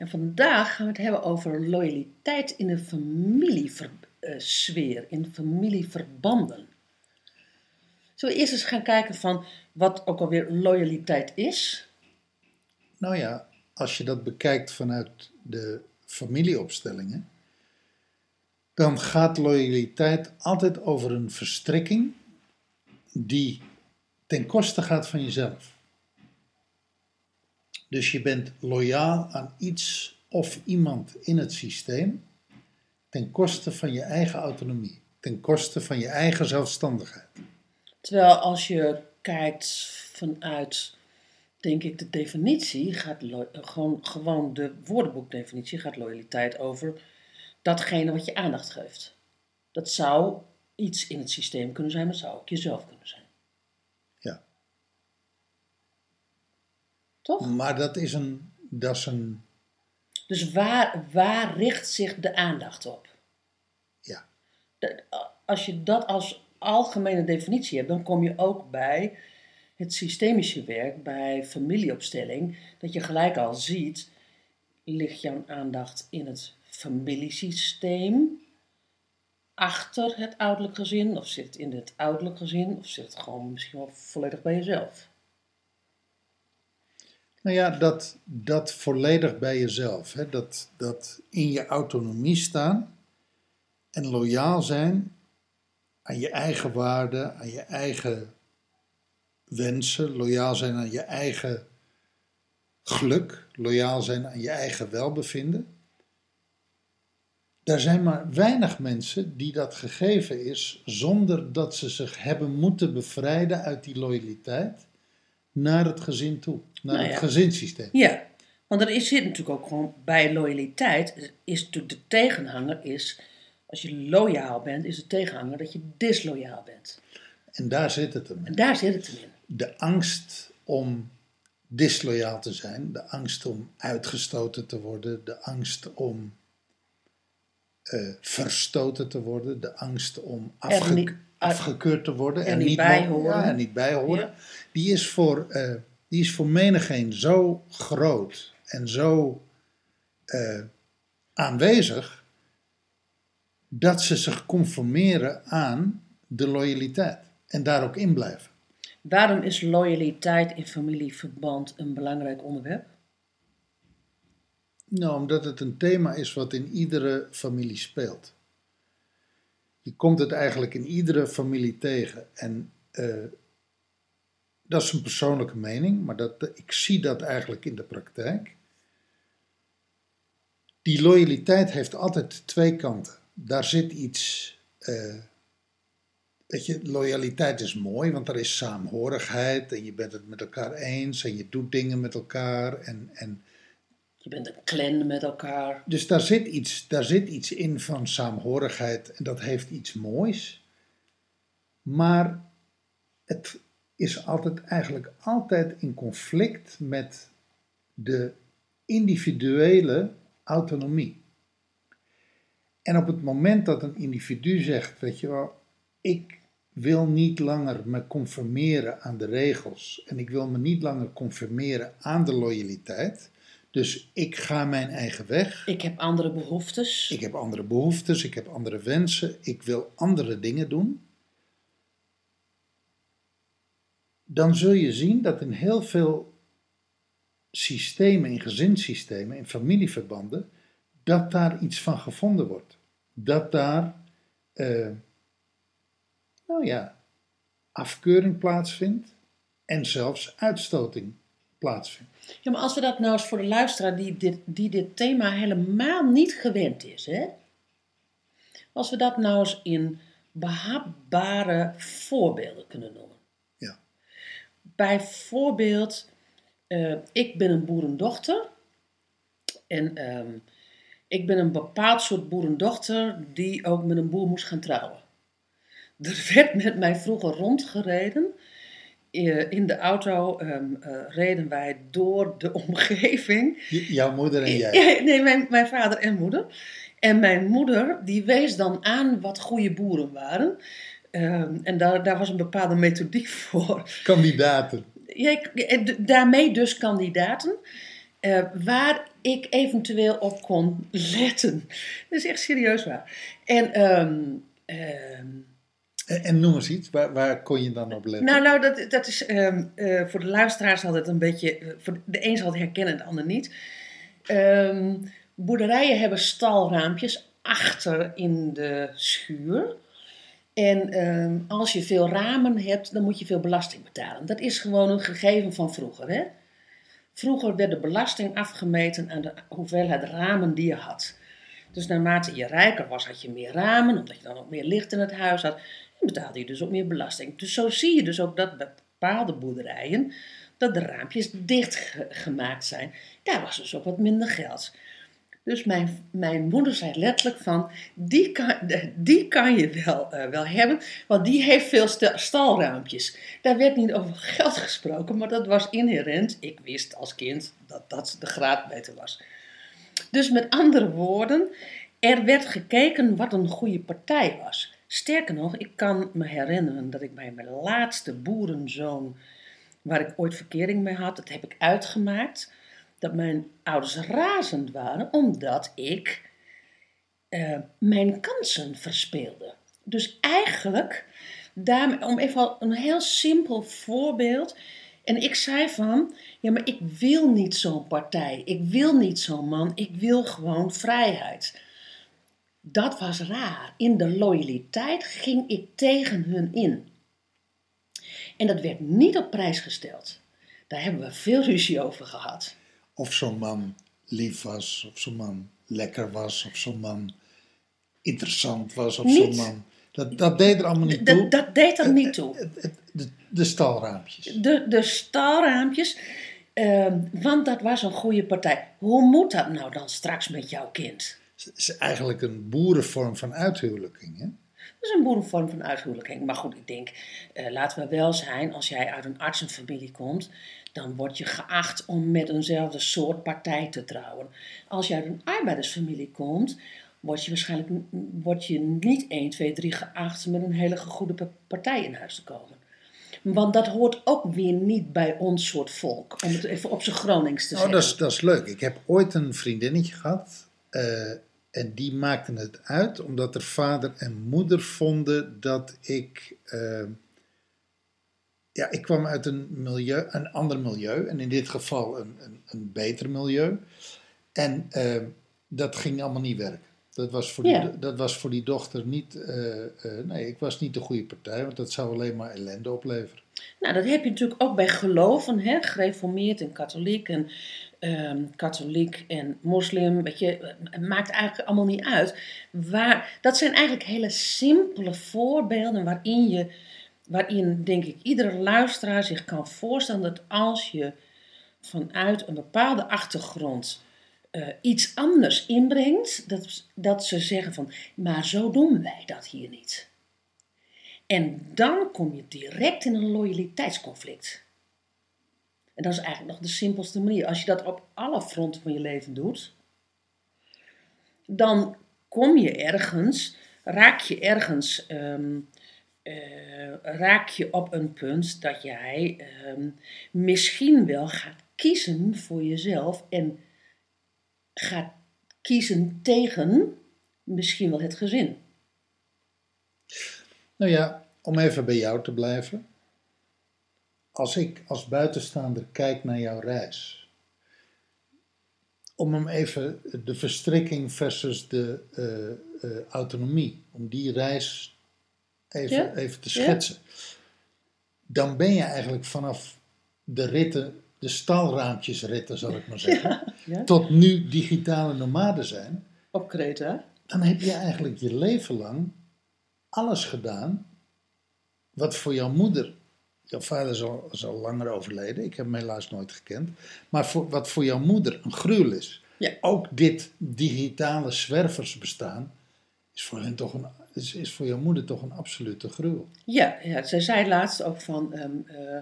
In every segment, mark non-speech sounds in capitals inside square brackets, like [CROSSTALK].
En vandaag gaan we het hebben over loyaliteit in de familiesfeer, in familieverbanden. Zullen we eerst eens gaan kijken van wat ook alweer loyaliteit is? Nou ja, als je dat bekijkt vanuit de familieopstellingen, dan gaat loyaliteit altijd over een verstrikking die ten koste gaat van jezelf. Dus je bent loyaal aan iets of iemand in het systeem ten koste van je eigen autonomie, ten koste van je eigen zelfstandigheid. Terwijl als je kijkt vanuit, denk ik, de definitie, gaat gewoon, gewoon de woordenboekdefinitie, gaat loyaliteit over datgene wat je aandacht geeft. Dat zou iets in het systeem kunnen zijn, dat zou ook jezelf kunnen zijn. Ja. Toch? Maar dat is een, dat is een Dus waar, waar richt zich de aandacht op? ja, De- als je dat als algemene definitie hebt, dan kom je ook bij het systemische werk, bij familieopstelling, dat je gelijk al ziet, ligt jouw aandacht in het familiesysteem, achter het ouderlijk gezin, of zit het in het ouderlijk gezin, of zit het gewoon misschien wel volledig bij jezelf? Nou ja, dat, dat volledig bij jezelf. Hè? Dat, dat in je autonomie staan en loyaal zijn aan je eigen waarden, aan je eigen wensen, loyaal zijn aan je eigen geluk, loyaal zijn aan je eigen welbevinden. Er zijn maar weinig mensen die dat gegeven is zonder dat ze zich hebben moeten bevrijden uit die loyaliteit naar het gezin toe, naar Nou het gezinssysteem. Ja, want er is, zit natuurlijk ook gewoon bij loyaliteit, is natuurlijk de tegenhanger is, als je loyaal bent, is de tegenhanger dat je disloyaal bent. En daar zit het hem. En daar zit het hem in. De angst om disloyaal te zijn, de angst om uitgestoten te worden, de angst om eh, verstoten te worden, de angst om afge- afgekeurd te worden er niet bij horen. Ja, er niet bij horen. Ja. Die, is voor, eh, die is voor menigeen zo groot en zo eh, aanwezig dat ze zich conformeren aan de loyaliteit en daar ook in blijven. Waarom is loyaliteit in familieverband een belangrijk onderwerp? Nou, omdat het een thema is wat in iedere familie speelt. Je komt het eigenlijk in iedere familie tegen. En eh, dat is een persoonlijke mening, maar dat, ik zie dat eigenlijk in de praktijk. Die loyaliteit heeft altijd twee kanten. Daar zit iets. eh, weet je, loyaliteit is mooi, want er is saamhorigheid en je bent het met elkaar eens en je doet dingen met elkaar. En, en Je bent een clan met elkaar. dus daar zit, iets, daar zit iets in van saamhorigheid en dat heeft iets moois. Maar het is altijd, eigenlijk altijd in conflict met de individuele autonomie. En op het moment dat een individu zegt, weet je wel, ik wil niet langer me conformeren aan de regels en ik wil me niet langer conformeren aan de loyaliteit, dus ik ga mijn eigen weg. Ik heb andere behoeftes. Ik heb andere behoeftes, ik heb andere wensen, ik wil andere dingen doen. Dan zul je zien dat in heel veel systemen, in gezinssystemen, in familieverbanden, dat daar iets van gevonden wordt. Dat daar, eh, nou ja, afkeuring plaatsvindt en zelfs uitstoting plaatsvindt. Ja, maar als we dat nou eens voor de luisteraar die dit, die dit thema helemaal niet gewend is, hè? Als we dat nou eens in behapbare voorbeelden kunnen noemen. Ja. Bijvoorbeeld, eh, ik ben een boerendochter en ehm, Ik ben een bepaald soort boerendochter die ook met een boer moest gaan trouwen. Er werd met mij vroeger rondgereden. Eh, In de auto ehm, eh, reden wij door de [LAUGHS] omgeving. Jouw moeder en jij. Nee, mijn, mijn vader en moeder. En mijn moeder, die wees dan aan wat goede boeren waren. Ehm, en daar, daar was een bepaalde methodiek [LAUGHS] voor. Kandidaten. Ja, eh, daarmee dus kandidaten. waar ik eventueel op kon letten. [LAUGHS] Dat is echt serieus waar. En ehm, En, noem eens iets, waar, waar kon je dan op letten? nou, nou dat, dat is ehm, eh, voor de luisteraars altijd een beetje. eh, voor de een zal het herkennen, de ander niet. Ehm, boerderijen hebben stalraampjes achter in de schuur. En ehm, als je veel ramen hebt, dan moet je veel belasting betalen. Dat is gewoon een gegeven van vroeger. Hè? Vroeger werd de belasting afgemeten aan de hoeveelheid ramen die je had. Dus naarmate je rijker was, had je meer ramen, omdat je dan ook meer licht in het huis had. Betaalde je dus ook meer belasting. Dus zo zie je dus ook dat bepaalde boerderijen, dat de raampjes dicht ge- gemaakt zijn. Daar was dus ook wat minder geld. Dus mijn, mijn moeder zei letterlijk van, die kan, [LAUGHS] die kan je wel, eh, wel hebben, want die heeft veel sta- stalraampjes. Daar werd niet over geld gesproken, maar dat was inherent. Ik wist als kind dat dat de graadmeter was. Dus met andere woorden, er werd gekeken wat een goede partij was. Sterker nog, ik kan me herinneren dat ik bij mijn laatste boerenzoon, waar ik ooit verkering mee had, dat heb ik uitgemaakt, dat mijn ouders razend waren omdat ik eh, mijn kansen verspeelde. Dus eigenlijk, daarmee, om even een heel simpel voorbeeld. En ik zei van, ja, maar ik wil niet zo'n partij. Ik wil niet zo'n man. Ik wil gewoon vrijheid. Dat was raar. In de loyaliteit ging ik tegen hun in. En dat werd niet op prijs gesteld. Daar hebben we veel ruzie over gehad. Of zo'n man lief was, of zo'n man lekker was, of zo'n man interessant was, of zo'n man... Dat, dat deed er allemaal niet toe. Dat, dat deed er niet toe. De, de stalraampjes. De, de stalraampjes, ehm, want dat was een goede partij. Hoe moet dat nou dan straks met jouw kind? Het is eigenlijk een boerenvorm van uithuwelijking. Hè? Dat is een boerenvorm van uithuwelijking. Maar goed, ik denk, eh, laten we wel zijn, als jij uit een artsenfamilie komt, dan word je geacht om met eenzelfde soort partij te trouwen. Als je uit een arbeidersfamilie komt, word je waarschijnlijk word je niet 1, 2, 3 geacht met een hele goede pa- partij in huis te komen. Want dat hoort ook weer niet bij ons soort volk, om het even op zijn Gronings te Oh, zeggen. dat is, dat is leuk. Ik heb ooit een vriendinnetje gehad. eh, en die maakten het uit omdat er vader en moeder vonden dat ik. eh, ja, ik kwam uit een, milieu, een ander milieu. En in dit geval een, een, een beter milieu. En eh, dat ging allemaal niet werken. Dat was voor die, dat was voor die dochter niet. eh, nee, ik was niet de goede partij, want dat zou alleen maar ellende opleveren. Nou, dat heb je natuurlijk ook bij geloven, hè? gereformeerd en katholiek en ehm, katholiek en moslim. Weet je, maakt eigenlijk allemaal niet uit. Waar, dat zijn eigenlijk hele simpele voorbeelden waarin je, waarin denk ik iedere luisteraar zich kan voorstellen dat als je vanuit een bepaalde achtergrond eh, iets anders inbrengt, dat, dat ze zeggen van, maar zo doen wij dat hier niet. En dan kom je direct in een loyaliteitsconflict. En dat is eigenlijk nog de simpelste manier. Als je dat op alle fronten van je leven doet, dan kom je ergens, raak je ergens, ehm, eh, raak je op een punt dat jij ehm, misschien wel gaat kiezen voor jezelf en gaat kiezen tegen misschien wel het gezin. Nou ja, om even bij jou te blijven. Als ik als buitenstaander kijk naar jouw reis. Om hem even de verstrikking versus de eh, eh, autonomie, om die reis even, Ja, even te ja. schetsen. Dan ben je eigenlijk vanaf de ritten, de stalraampjesritten zal ik maar zeggen, [LAUGHS] Ja? tot nu digitale nomade zijn Op Kreta. dan heb je eigenlijk je leven lang alles gedaan wat voor jouw moeder, jouw vader is al, is al langer overleden, ik heb hem helaas nooit gekend, maar voor, wat voor jouw moeder een gruwel is. Ja. Ook dit digitale zwerversbestaan is voor, hen toch een, is, is voor jouw moeder toch een absolute gruwel. Ja, ja zij zei laatst ook van ehm, eh,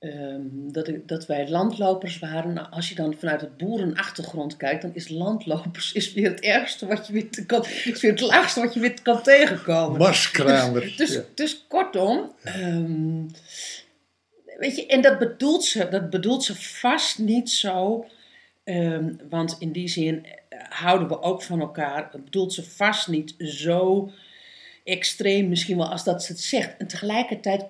ehm, dat, ik, dat wij landlopers waren. Nou, als je dan vanuit het boerenachtergrond kijkt, dan is landlopers is weer het ergste wat je weer te- kan, is weer het laagste wat je weer kan tegenkomen. Marskramer. Dus, ja. dus kortom, ehm, weet je, en dat bedoelt ze, dat bedoelt ze vast niet zo, ehm, want in die zin eh, houden we ook van elkaar. Dat bedoelt ze vast niet zo extreem, misschien wel als dat ze het zegt. En tegelijkertijd,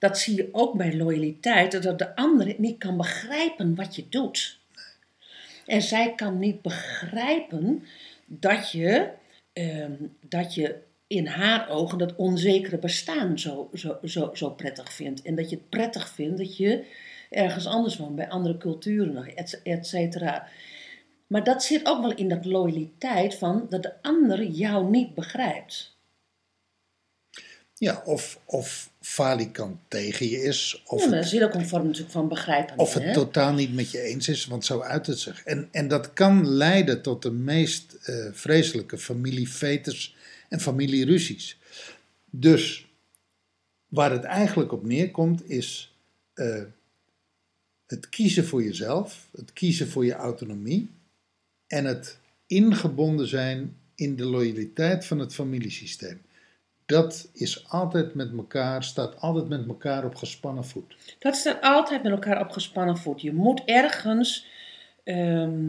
dat zie je ook bij loyaliteit, dat de ander niet kan begrijpen wat je doet. En zij kan niet begrijpen dat je, ehm, dat je in haar ogen dat onzekere bestaan zo, zo, zo, zo prettig vindt. En dat je het prettig vindt dat je ergens anders woont, bij andere culturen, et cetera. Maar dat zit ook wel in dat loyaliteit van dat de ander jou niet begrijpt. Ja, of, of falikant tegen je is, of Ja, maar ook een vorm natuurlijk van begrijpen. Of het hè? totaal niet met je eens is, want zo uit het zich. En, en dat kan leiden tot de meest eh, vreselijke familiefetes en familieruzies. Dus waar het eigenlijk op neerkomt is eh, het kiezen voor jezelf, het kiezen voor je autonomie en het ingebonden zijn in de loyaliteit van het familiesysteem. Dat is altijd met elkaar, staat altijd met elkaar op gespannen voet. Dat staat altijd met elkaar op gespannen voet. Je moet ergens. ehm,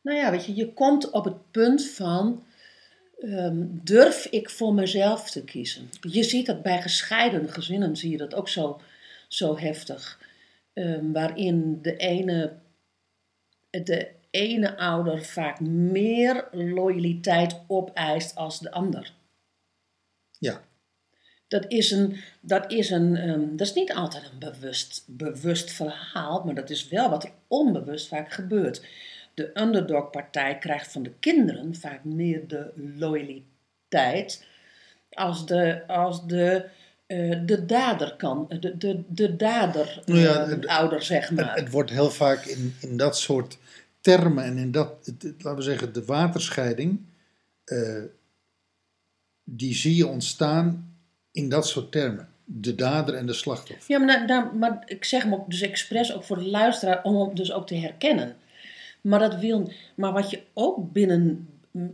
nou ja, weet je, je komt op het punt van. ehm, durf ik voor mezelf te kiezen? Je ziet dat bij gescheiden gezinnen, zie je dat ook zo, zo heftig. Ehm, waarin de ene, de ene ouder vaak meer loyaliteit opeist als de ander. Ja, Dat is, een, dat, is een, ehm, dat is niet altijd een bewust, bewust verhaal, maar dat is wel wat er onbewust vaak gebeurt. De underdog-partij krijgt van de kinderen vaak meer de loyaliteit als de, als de, eh, de dader kan, de, de, de dader Nou ja, ehm, het- ouder, zeg maar. het wordt heel vaak in, in dat soort termen en in dat, het- laten we zeggen, de waterscheiding, eh, die zie je ontstaan in dat soort termen. De dader en de slachtoffer. Ja, maar, nou, maar ik zeg hem ook dus expres ook voor de luisteraar om hem dus ook te herkennen. Maar, dat wil, maar wat je ook binnen,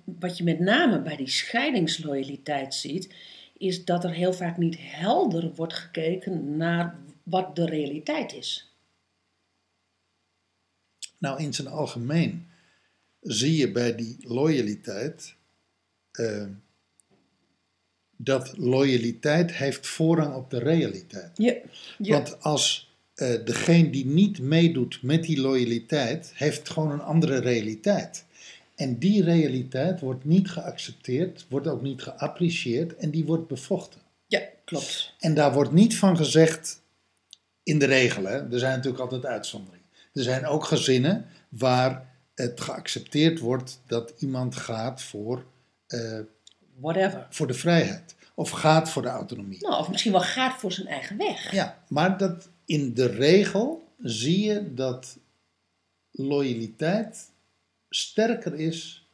wat je met name bij die scheidingsloyaliteit ziet, is dat er heel vaak niet helder wordt gekeken naar wat de realiteit is. Nou, in zijn algemeen zie je bij die loyaliteit eh, dat loyaliteit heeft voorrang op de realiteit. Ja, ja. Want als eh, degene die niet meedoet met die loyaliteit, heeft gewoon een andere realiteit. En die realiteit wordt niet geaccepteerd, wordt ook niet geapprecieerd en die wordt bevochten. ja klopt. En daar wordt niet van gezegd, in de regel, hè, er zijn natuurlijk altijd uitzonderingen. Er zijn ook gezinnen waar het geaccepteerd wordt dat iemand gaat voor, eh, Whatever. voor de vrijheid. Of gaat voor de autonomie. Nou, of misschien wel gaat voor zijn eigen weg. Ja, maar dat in de regel zie je dat loyaliteit sterker is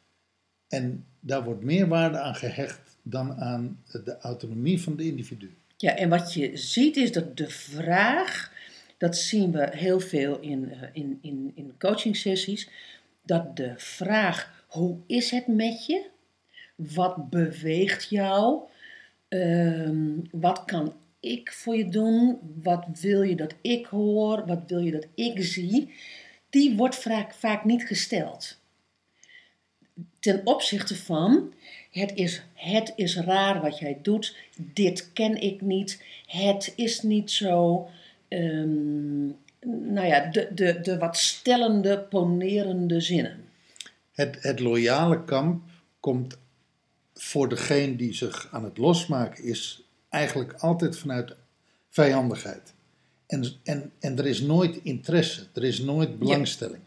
en daar wordt meer waarde aan gehecht dan aan de autonomie van de individu. Ja, en wat je ziet is dat de vraag, dat zien we heel veel in, eh, in, in, in coaching sessies, dat de vraag hoe is het met je? Wat beweegt jou? Ehm, wat kan ik voor je doen? Wat wil je dat ik hoor? Wat wil je dat ik zie? Die wordt vaak, vaak niet gesteld. Ten opzichte van, het is, het is raar wat jij doet, dit ken ik niet, het is niet zo. Ehm, nou ja, de, de, de wat stellende, ponerende zinnen. Het, het loyale kamp komt voor degene die zich aan het losmaken is eigenlijk altijd vanuit vijandigheid. En, en, en er is nooit interesse, er is nooit belangstelling.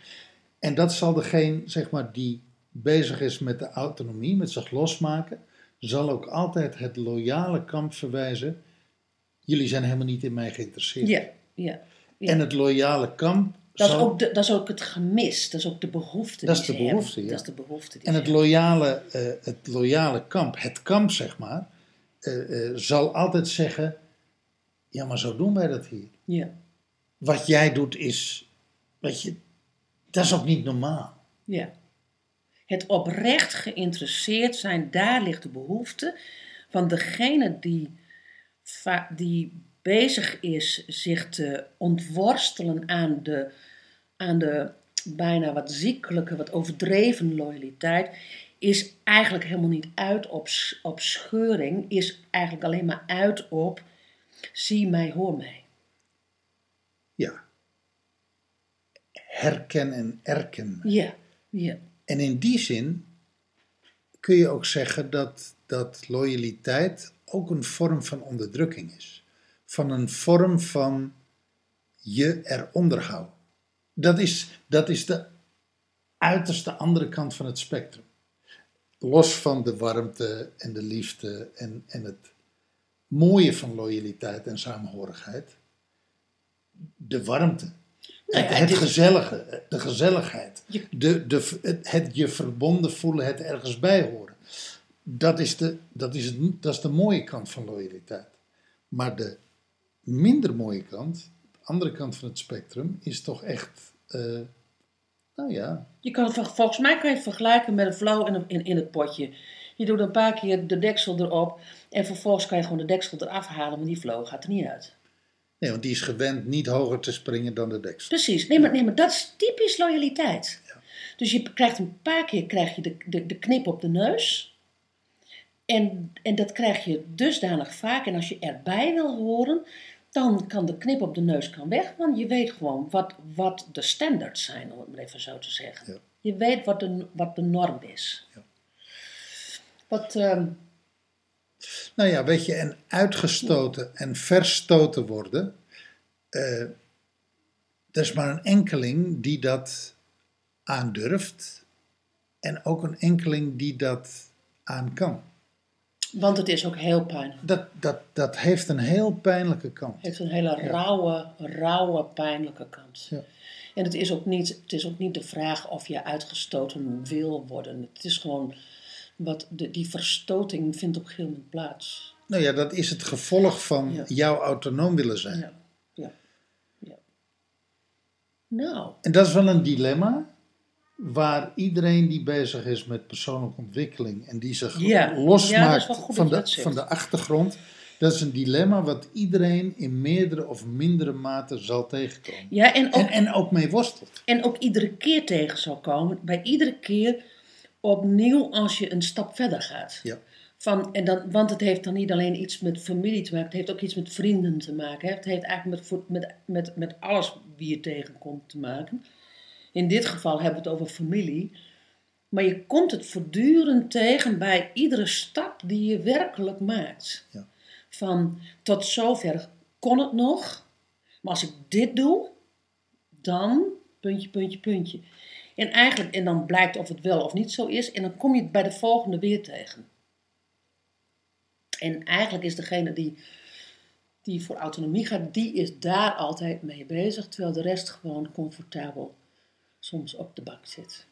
En dat zal degene zeg maar, die bezig is met de autonomie, met zich losmaken, zal ook altijd het loyale kamp verwijzen. Jullie zijn helemaal niet in mij geïnteresseerd. Ja, ja. ja. En het loyale kamp Dat is, ook de, dat is ook het gemis, dat is ook de behoefte. Dat die is de behoefte, ja. Dat is de behoefte. En het loyale, eh, het loyale kamp, het kamp zeg maar, eh, eh, zal altijd zeggen: Ja, maar zo doen wij dat hier. Ja, Wat jij doet is, weet je, dat is ook niet normaal. ja. Het oprecht geïnteresseerd zijn, daar ligt de behoefte van degene die, die bezig is zich te ontworstelen aan de, aan de bijna wat ziekelijke, wat overdreven loyaliteit, is eigenlijk helemaal niet uit op, op scheuring, is eigenlijk alleen maar uit op zie mij, hoor mij. Ja. Herken en erken. Ja, ja, En in die zin kun je ook zeggen dat, dat loyaliteit ook een vorm van onderdrukking is. Van een vorm van je eronder houden. Dat is, dat is de uiterste andere kant van het spectrum. Los van de warmte en de liefde en, en het mooie van loyaliteit en samenhorigheid. De warmte. Nou het gezellige, de gezelligheid. Je- De, de, het, het je verbonden voelen, het ergens bij horen. Dat is, de, dat, is het, dat is de mooie kant van loyaliteit. Maar de minder mooie kant, andere kant van het spectrum, is toch echt, eh, nou ja, Je kan het, volgens mij kan je het vergelijken met een flow in, een- in, in het potje. Je doet een paar keer de deksel erop en vervolgens kan je gewoon de deksel eraf halen, maar die flow gaat er niet uit. nee, want die is gewend niet hoger te springen dan de deksel. Precies, nee maar, nee, maar dat is typisch loyaliteit. Dus je krijgt een paar keer krijg je de, de, de knip op de neus. En, en dat krijg je dusdanig vaak. En als je erbij wil horen, dan kan de knip op de neus kan weg. Want je weet gewoon wat, wat de standaards zijn, om het maar even zo te zeggen. Ja. Je weet wat de, wat de norm is. Ja. Wat, ehm, Nou ja, weet je, en uitgestoten en verstoten worden, eh, er is maar een enkeling die dat aandurft en ook een enkeling die dat aan kan. Want het is ook heel pijnlijk. Dat, dat, dat heeft een heel pijnlijke kant. Het heeft een hele rauwe, rauwe, pijnlijke kant. Ja. En het is, ook niet, het is ook niet de vraag of je uitgestoten wil worden. Het is gewoon, wat de, die verstoting vindt op een gegeven moment plaats. Nou ja, dat is het gevolg van Ja. jouw autonoom willen zijn. Ja, ja, ja. Nou, En dat is wel een dilemma waar iedereen die bezig is met persoonlijke ontwikkeling en die zich Ja. Losmaakt van, de, van de achtergrond, dat is een dilemma wat iedereen in meerdere of mindere mate zal tegenkomen. ja, en ook, En, en ook mee worstelt. en ook iedere keer tegen zal komen. Bij iedere keer opnieuw als je een stap verder gaat. Ja. Van, en dan, want het heeft dan niet alleen iets met familie te maken, het heeft ook iets met vrienden te maken. Hè? Het heeft eigenlijk met, met, met, met alles wie je tegenkomt te maken. In dit geval hebben we het over familie. Maar je komt het voortdurend tegen bij iedere stap die je werkelijk maakt. Ja. Van tot zover kon het nog, maar als ik dit doe, dan puntje, puntje, puntje. En eigenlijk, en dan blijkt of het wel of niet zo is, en dan kom je het bij de volgende weer tegen. En eigenlijk is degene die, die voor autonomie gaat, die is daar altijd mee bezig, terwijl de rest gewoon comfortabel soms op de bank zit.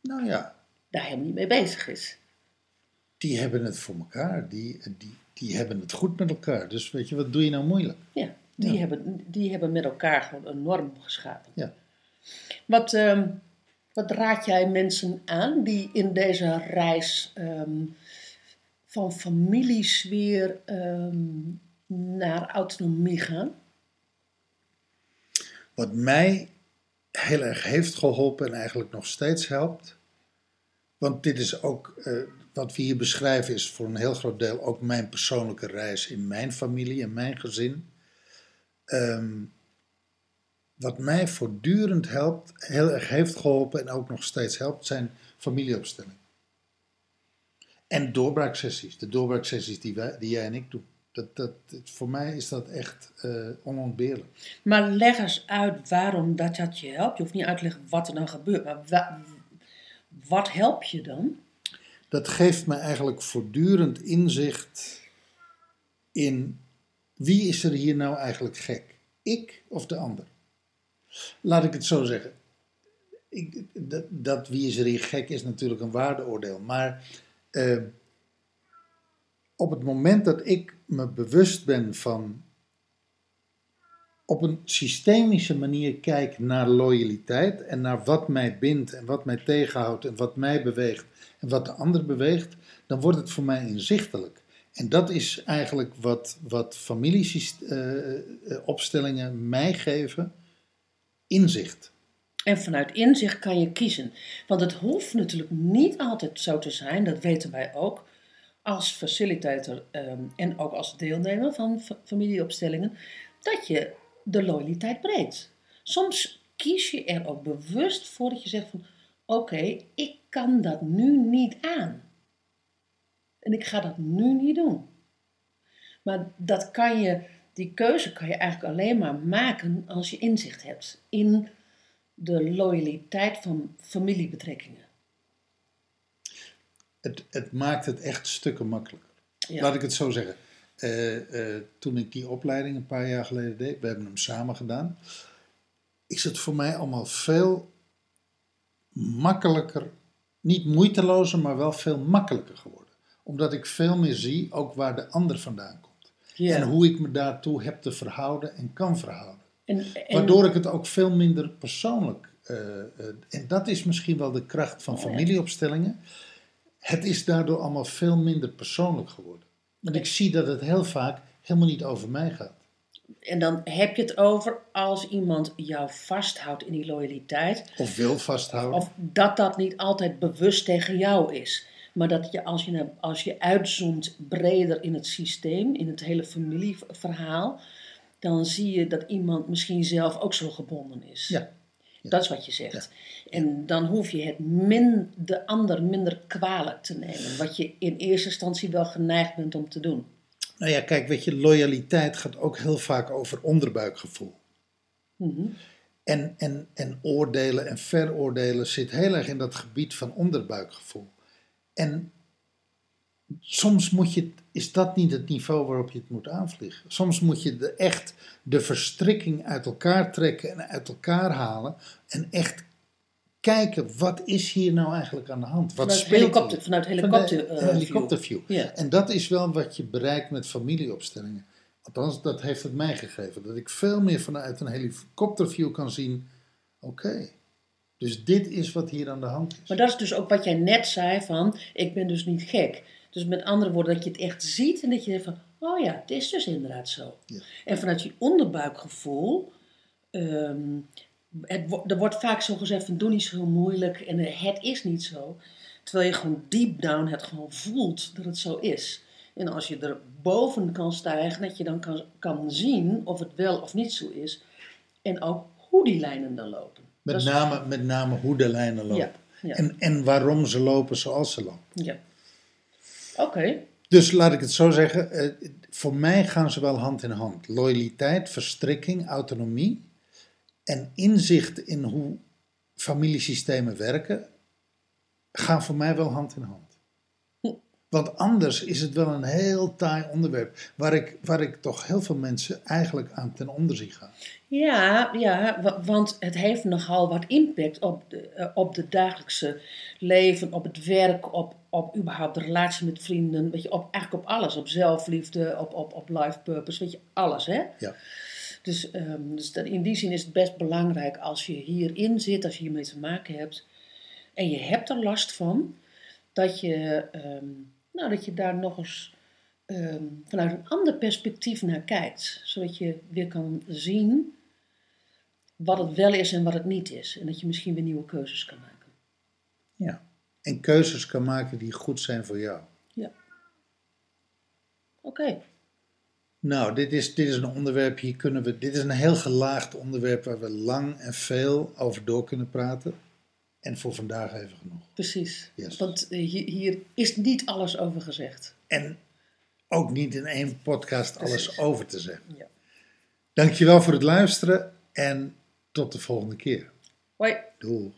Nou ja, Daar helemaal niet mee bezig is. die hebben het voor elkaar. Die, die, die hebben het goed met elkaar. Dus weet je, wat doe je nou moeilijk? Ja, die, Ja. Hebben, die hebben met elkaar gewoon een norm geschapen. Ja. Wat, ehm, wat raad jij mensen aan die in deze reis ehm, van familiesfeer ehm, naar autonomie gaan? Wat mij heel erg heeft geholpen en eigenlijk nog steeds helpt. Want dit is ook, eh, wat we hier beschrijven, is voor een heel groot deel ook mijn persoonlijke reis in mijn familie en mijn gezin. Ehm, wat mij voortdurend helpt, heel erg heeft geholpen en ook nog steeds helpt, zijn familieopstellingen. En doorbraaksessies. De doorbraaksessies die, wij, die jij en ik doen. Dat, dat, voor mij is dat echt eh, onontbeerlijk. Maar leg eens uit waarom dat, dat je helpt. Je hoeft niet uit te leggen wat er dan gebeurt, maar wa- wat help je dan? dat geeft me eigenlijk voortdurend inzicht in wie is er hier nou eigenlijk gek? Ik of de ander? Laat ik het zo zeggen. Ik, dat, dat wie is er hier gek is natuurlijk een waardeoordeel. Maar eh, op het moment dat ik me bewust ben van op een systemische manier kijk naar loyaliteit en naar wat mij bindt en wat mij tegenhoudt en wat mij beweegt en wat de ander beweegt, dan wordt het voor mij inzichtelijk. En dat is eigenlijk wat, wat familieopstellingen mij geven: inzicht. En vanuit inzicht kan je kiezen. Want het hoeft natuurlijk niet altijd zo te zijn, dat weten wij ook, als facilitator ehm, en ook als deelnemer van fa- familieopstellingen, dat je de loyaliteit breekt. Soms kies je er ook bewust voor dat je zegt van, oké, ik kan dat nu niet aan. En ik ga dat nu niet doen. Maar dat kan je, die keuze kan je eigenlijk alleen maar maken als je inzicht hebt in de loyaliteit van familiebetrekkingen. Het, het maakt het echt stukken makkelijker. Ja. Laat ik het zo zeggen. Eh, eh, toen ik die opleiding een paar jaar geleden deed, we hebben hem samen gedaan, is het voor mij allemaal veel makkelijker, niet moeitelozer, maar wel veel makkelijker geworden. Omdat ik veel meer zie ook waar de ander vandaan komt. Ja. En hoe ik me daartoe heb te verhouden en kan verhouden. En, en- Waardoor ik het ook veel minder persoonlijk. eh, en dat is misschien wel de kracht van familieopstellingen. Het is daardoor allemaal veel minder persoonlijk geworden. Want ik zie dat het heel vaak helemaal niet over mij gaat. En dan heb je het over als iemand jou vasthoudt in die loyaliteit. Of wil vasthouden. Of dat dat niet altijd bewust tegen jou is. Maar dat je als je, als je uitzoomt breder in het systeem, in het hele familieverhaal, dan zie je dat iemand misschien zelf ook zo gebonden is. Ja. Dat is wat je zegt. En dan hoef je het min, de ander minder kwalijk te nemen. Wat je in eerste instantie wel geneigd bent om te doen. Nou ja, kijk, weet je, loyaliteit gaat ook heel vaak over onderbuikgevoel. Mhm. En, en, en oordelen en veroordelen zit heel erg in dat gebied van onderbuikgevoel. En soms moet je, is dat niet het niveau waarop je het moet aanvliegen. Soms moet je de, echt de verstrikking uit elkaar trekken en uit elkaar halen. En echt kijken, wat is hier nou eigenlijk aan de hand? Wat Vanuit speelt helikopter, vanuit Van eh, view. helikopterview. Ja. En dat is wel wat je bereikt met familieopstellingen. Althans, dat heeft het mij gegeven. Dat ik veel meer vanuit een helikopterview kan zien. Oké, dus dit is wat hier aan de hand is. Maar dat is dus ook wat jij net zei van, ik ben dus niet gek. Dus met andere woorden, dat je het echt ziet en dat je denkt van, oh ja, het is dus inderdaad zo. Ja. En vanuit je onderbuikgevoel, ehm, het, er wordt vaak zo gezegd van, doe niet zo moeilijk en eh, het is niet zo. Terwijl je gewoon deep down het gewoon voelt dat het zo is. En als je er boven kan stijgen, dat je dan kan, kan zien of het wel of niet zo is. En ook hoe die lijnen dan lopen. Met name, met name hoe de lijnen lopen. Ja, ja. En, en waarom ze lopen zoals ze lopen. Ja. Oké. Dus laat ik het zo zeggen, eh, voor mij gaan ze wel hand in hand. Loyaliteit, verstrikking, autonomie en inzicht in hoe familiesystemen werken, gaan voor mij wel hand in hand. Hm. Want anders is het wel een heel taai onderwerp, waar ik, waar ik toch heel veel mensen eigenlijk aan ten onder zie gaan. Ja, ja, wa- want het heeft nogal wat impact op de, eh, op de dagelijkse leven, op het werk, op, op überhaupt de relatie met vrienden, weet je, op, eigenlijk op alles. Op zelfliefde, op, op, op life purpose, weet je, alles hè. Ja. Dus, ehm, dus dat, in die zin is het best belangrijk als je hierin zit, als je hiermee te maken hebt en je hebt er last van, dat je, ehm, nou, dat je daar nog eens ehm, vanuit een ander perspectief naar kijkt. Zodat je weer kan zien wat het wel is en wat het niet is. En dat je misschien weer nieuwe keuzes kan maken. Ja. En keuzes kan maken die goed zijn voor jou. Ja. Oké. Nou, dit is, dit is een onderwerp, hier kunnen we, dit is een heel gelaagd onderwerp waar we lang en veel over door kunnen praten. En voor vandaag even genoeg. Precies. Yes. Want eh, hier, hier is niet alles over gezegd. En ook niet in één podcast alles over te zeggen. Ja. Dankjewel voor het luisteren en tot de volgende keer. Hoi. Doei.